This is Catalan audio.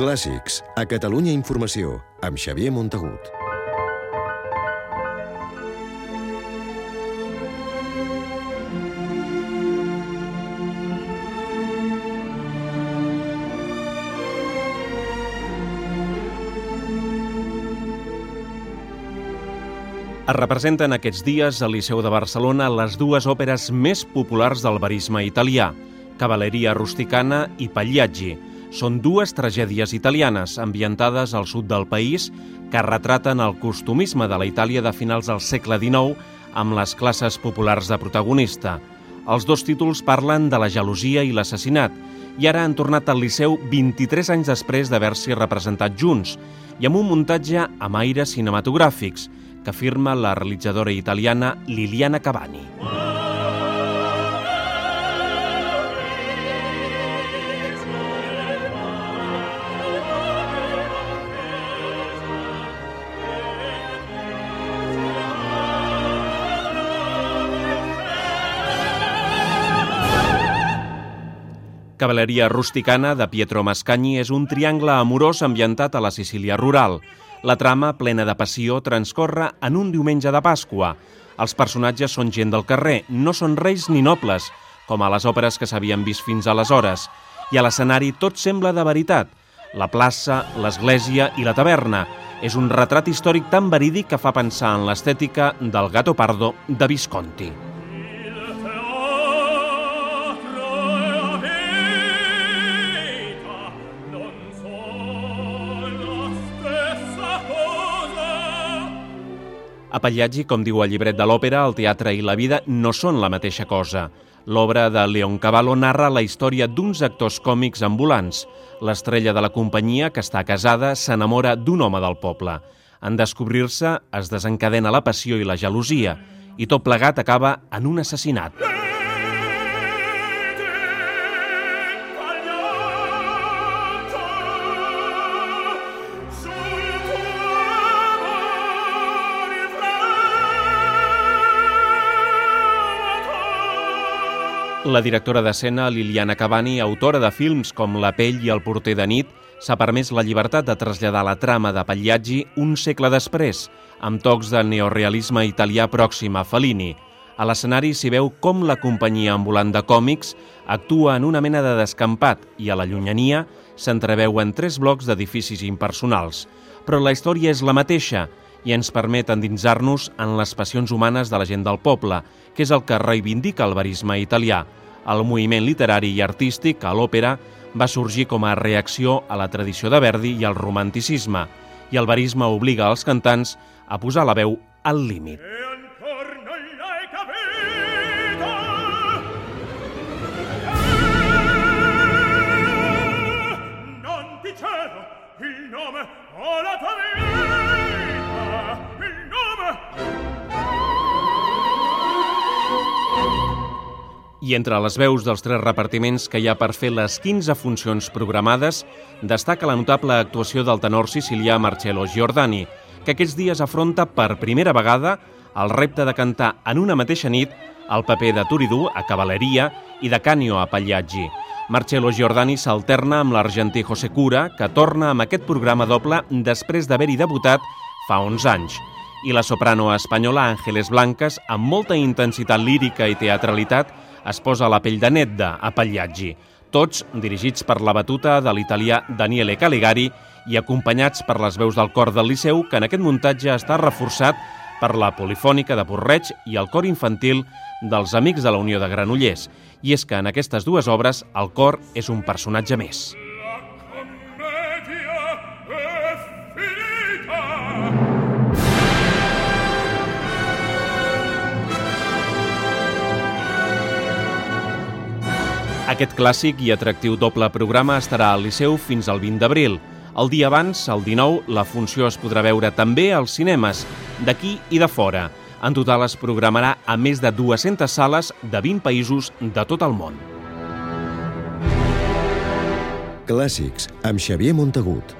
Clàssics, a Catalunya Informació, amb Xavier Montagut. Es representen aquests dies al Liceu de Barcelona les dues òperes més populars del barisme italià, Cavalleria rusticana i Pagliaggi. Són dues tragèdies italianes ambientades al sud del país que retraten el costumisme de la Itàlia de finals del segle XIX amb les classes populars de protagonista. Els dos títols parlen de la gelosia i l'assassinat i ara han tornat al Liceu 23 anys després d'haver-s'hi representat junts i amb un muntatge amb aires cinematogràfics – que firma la realitzadora italiana Liliana Cavani. Cavalleria rusticana de Pietro Mascagni és un triangle amorós ambientat a la Sicília rural, la trama, plena de passió, transcorre en un diumenge de Pasqua. Els personatges són gent del carrer, no són reis ni nobles, com a les òperes que s'havien vist fins aleshores. I a l'escenari tot sembla de veritat. La plaça, l'església i la taverna. És un retrat històric tan verídic que fa pensar en l'estètica del Gato Pardo de Visconti. A Pagliaggi, com diu el llibret de l'òpera, el teatre i la vida no són la mateixa cosa. L'obra de Leon Cavallo narra la història d'uns actors còmics ambulants. L'estrella de la companyia, que està casada, s'enamora d'un home del poble. En descobrir-se, es desencadena la passió i la gelosia, i tot plegat acaba en un assassinat. La directora d'escena Liliana Cavani, autora de films com La pell i El porter de nit, s'ha permès la llibertat de traslladar la trama de Pagliaggi un segle després, amb tocs de neorealisme italià pròxim a Fellini. A l'escenari s'hi veu com la companyia ambulant de còmics actua en una mena de descampat i a la llunyania s'entreveuen tres blocs d'edificis impersonals. Però la història és la mateixa i ens permet endinsar-nos en les passions humanes de la gent del poble, que és el que reivindica el verisme italià. El moviment literari i artístic a l'òpera va sorgir com a reacció a la tradició de Verdi i al romanticisme, i el verisme obliga als cantants a posar la veu al límit. I entre les veus dels tres repartiments que hi ha per fer les 15 funcions programades, destaca la notable actuació del tenor sicilià Marcello Giordani, que aquests dies afronta per primera vegada el repte de cantar en una mateixa nit el paper de Turidú a Cavalleria i de Canio a Pagliaggi. Marcello Giordani s'alterna amb l'argentí José Cura, que torna amb aquest programa doble després d'haver-hi debutat fa 11 anys. I la soprano espanyola Ángeles Blanques, amb molta intensitat lírica i teatralitat, es posa la pell de Nedda a Pagliaggi, tots dirigits per la batuta de l'italià Daniele Caligari i acompanyats per les veus del cor del Liceu, que en aquest muntatge està reforçat per la polifònica de Porreig i el cor infantil dels Amics de la Unió de Granollers. I és que en aquestes dues obres el cor és un personatge més. Aquest clàssic i atractiu doble programa estarà al Liceu fins al 20 d'abril. El dia abans, el 19, la funció es podrà veure també als cinemes, d'aquí i de fora. En total es programarà a més de 200 sales de 20 països de tot el món. Clàssics amb Xavier Montagut.